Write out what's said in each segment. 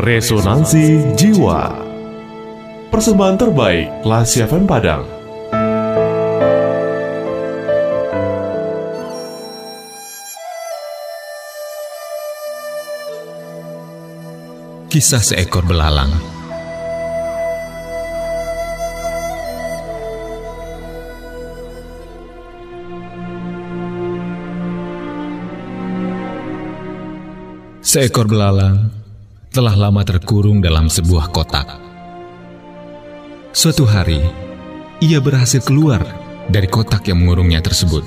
Resonansi Jiwa. Persembahan terbaik Lasi FM Padang. Kisah seekor belalang. Seekor belalang telah lama terkurung dalam sebuah kotak. Suatu hari, ia berhasil keluar dari kotak yang mengurungnya tersebut.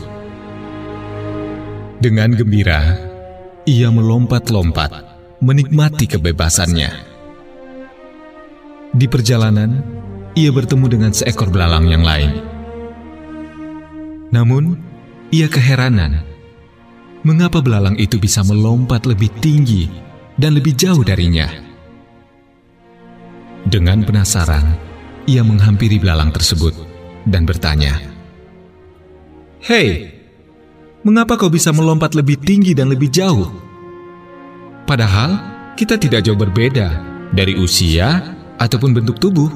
Dengan gembira, ia melompat-lompat, menikmati kebebasannya. Di perjalanan, ia bertemu dengan seekor belalang yang lain. Namun, ia keheranan mengapa belalang itu bisa melompat lebih tinggi dan lebih jauh darinya. Dengan penasaran, ia menghampiri belalang tersebut dan bertanya, "Hei, mengapa kau bisa melompat lebih tinggi dan lebih jauh? Padahal kita tidak jauh berbeda dari usia ataupun bentuk tubuh."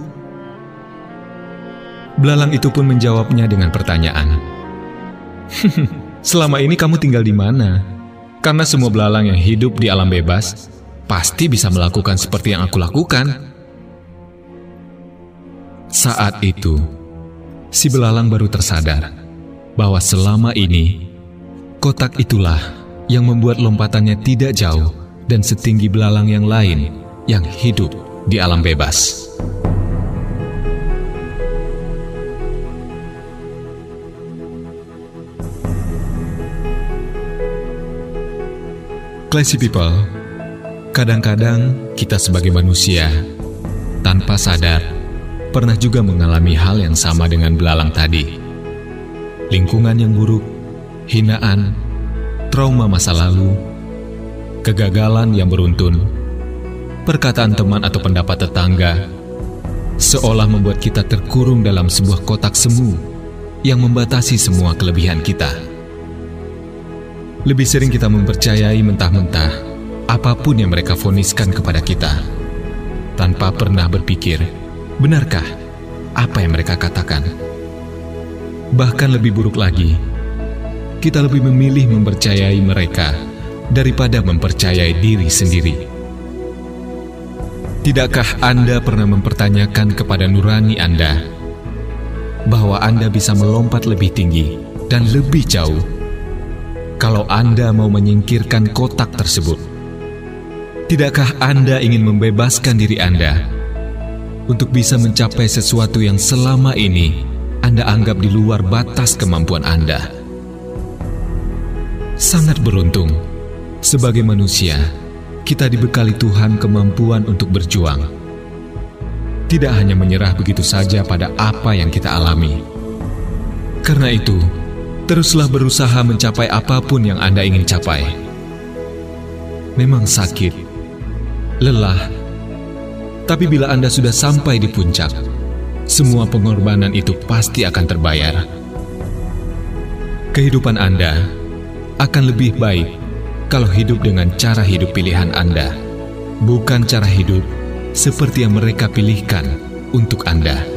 Belalang itu pun menjawabnya dengan pertanyaan, Selama ini kamu tinggal di mana? Karena semua belalang yang hidup di alam bebas pasti bisa melakukan seperti yang aku lakukan. Saat itu, si belalang baru tersadar bahwa selama ini kotak itulah yang membuat lompatannya tidak jauh dan setinggi belalang yang lain yang hidup di alam bebas. Classy people, kadang-kadang kita sebagai manusia tanpa sadar pernah juga mengalami hal yang sama dengan belalang tadi. Lingkungan yang buruk, hinaan, trauma masa lalu, kegagalan yang beruntun, perkataan teman atau pendapat tetangga, seolah membuat kita terkurung dalam sebuah kotak semu yang membatasi semua kelebihan kita. Lebih sering kita mempercayai mentah-mentah apa pun yang mereka foniskan kepada kita, tanpa pernah berpikir, benarkah apa yang mereka katakan? Bahkan lebih buruk lagi, kita lebih memilih mempercayai mereka daripada mempercayai diri sendiri. Tidakkah Anda pernah mempertanyakan kepada nurani Anda bahwa Anda bisa melompat lebih tinggi dan lebih jauh kalau Anda mau menyingkirkan kotak tersebut? Tidakkah Anda ingin membebaskan diri Anda untuk bisa mencapai sesuatu yang selama ini Anda anggap di luar batas kemampuan Anda? Sangat beruntung, sebagai manusia, kita dibekali Tuhan kemampuan untuk berjuang. Tidak hanya menyerah begitu saja pada apa yang kita alami. Karena itu, Teruslah berusaha mencapai apa pun yang Anda ingin capai. Memang sakit, lelah, tapi bila Anda sudah sampai di puncak, semua pengorbanan itu pasti akan terbayar. Kehidupan Anda akan lebih baik kalau hidup dengan cara hidup pilihan Anda, bukan cara hidup seperti yang mereka pilihkan untuk Anda.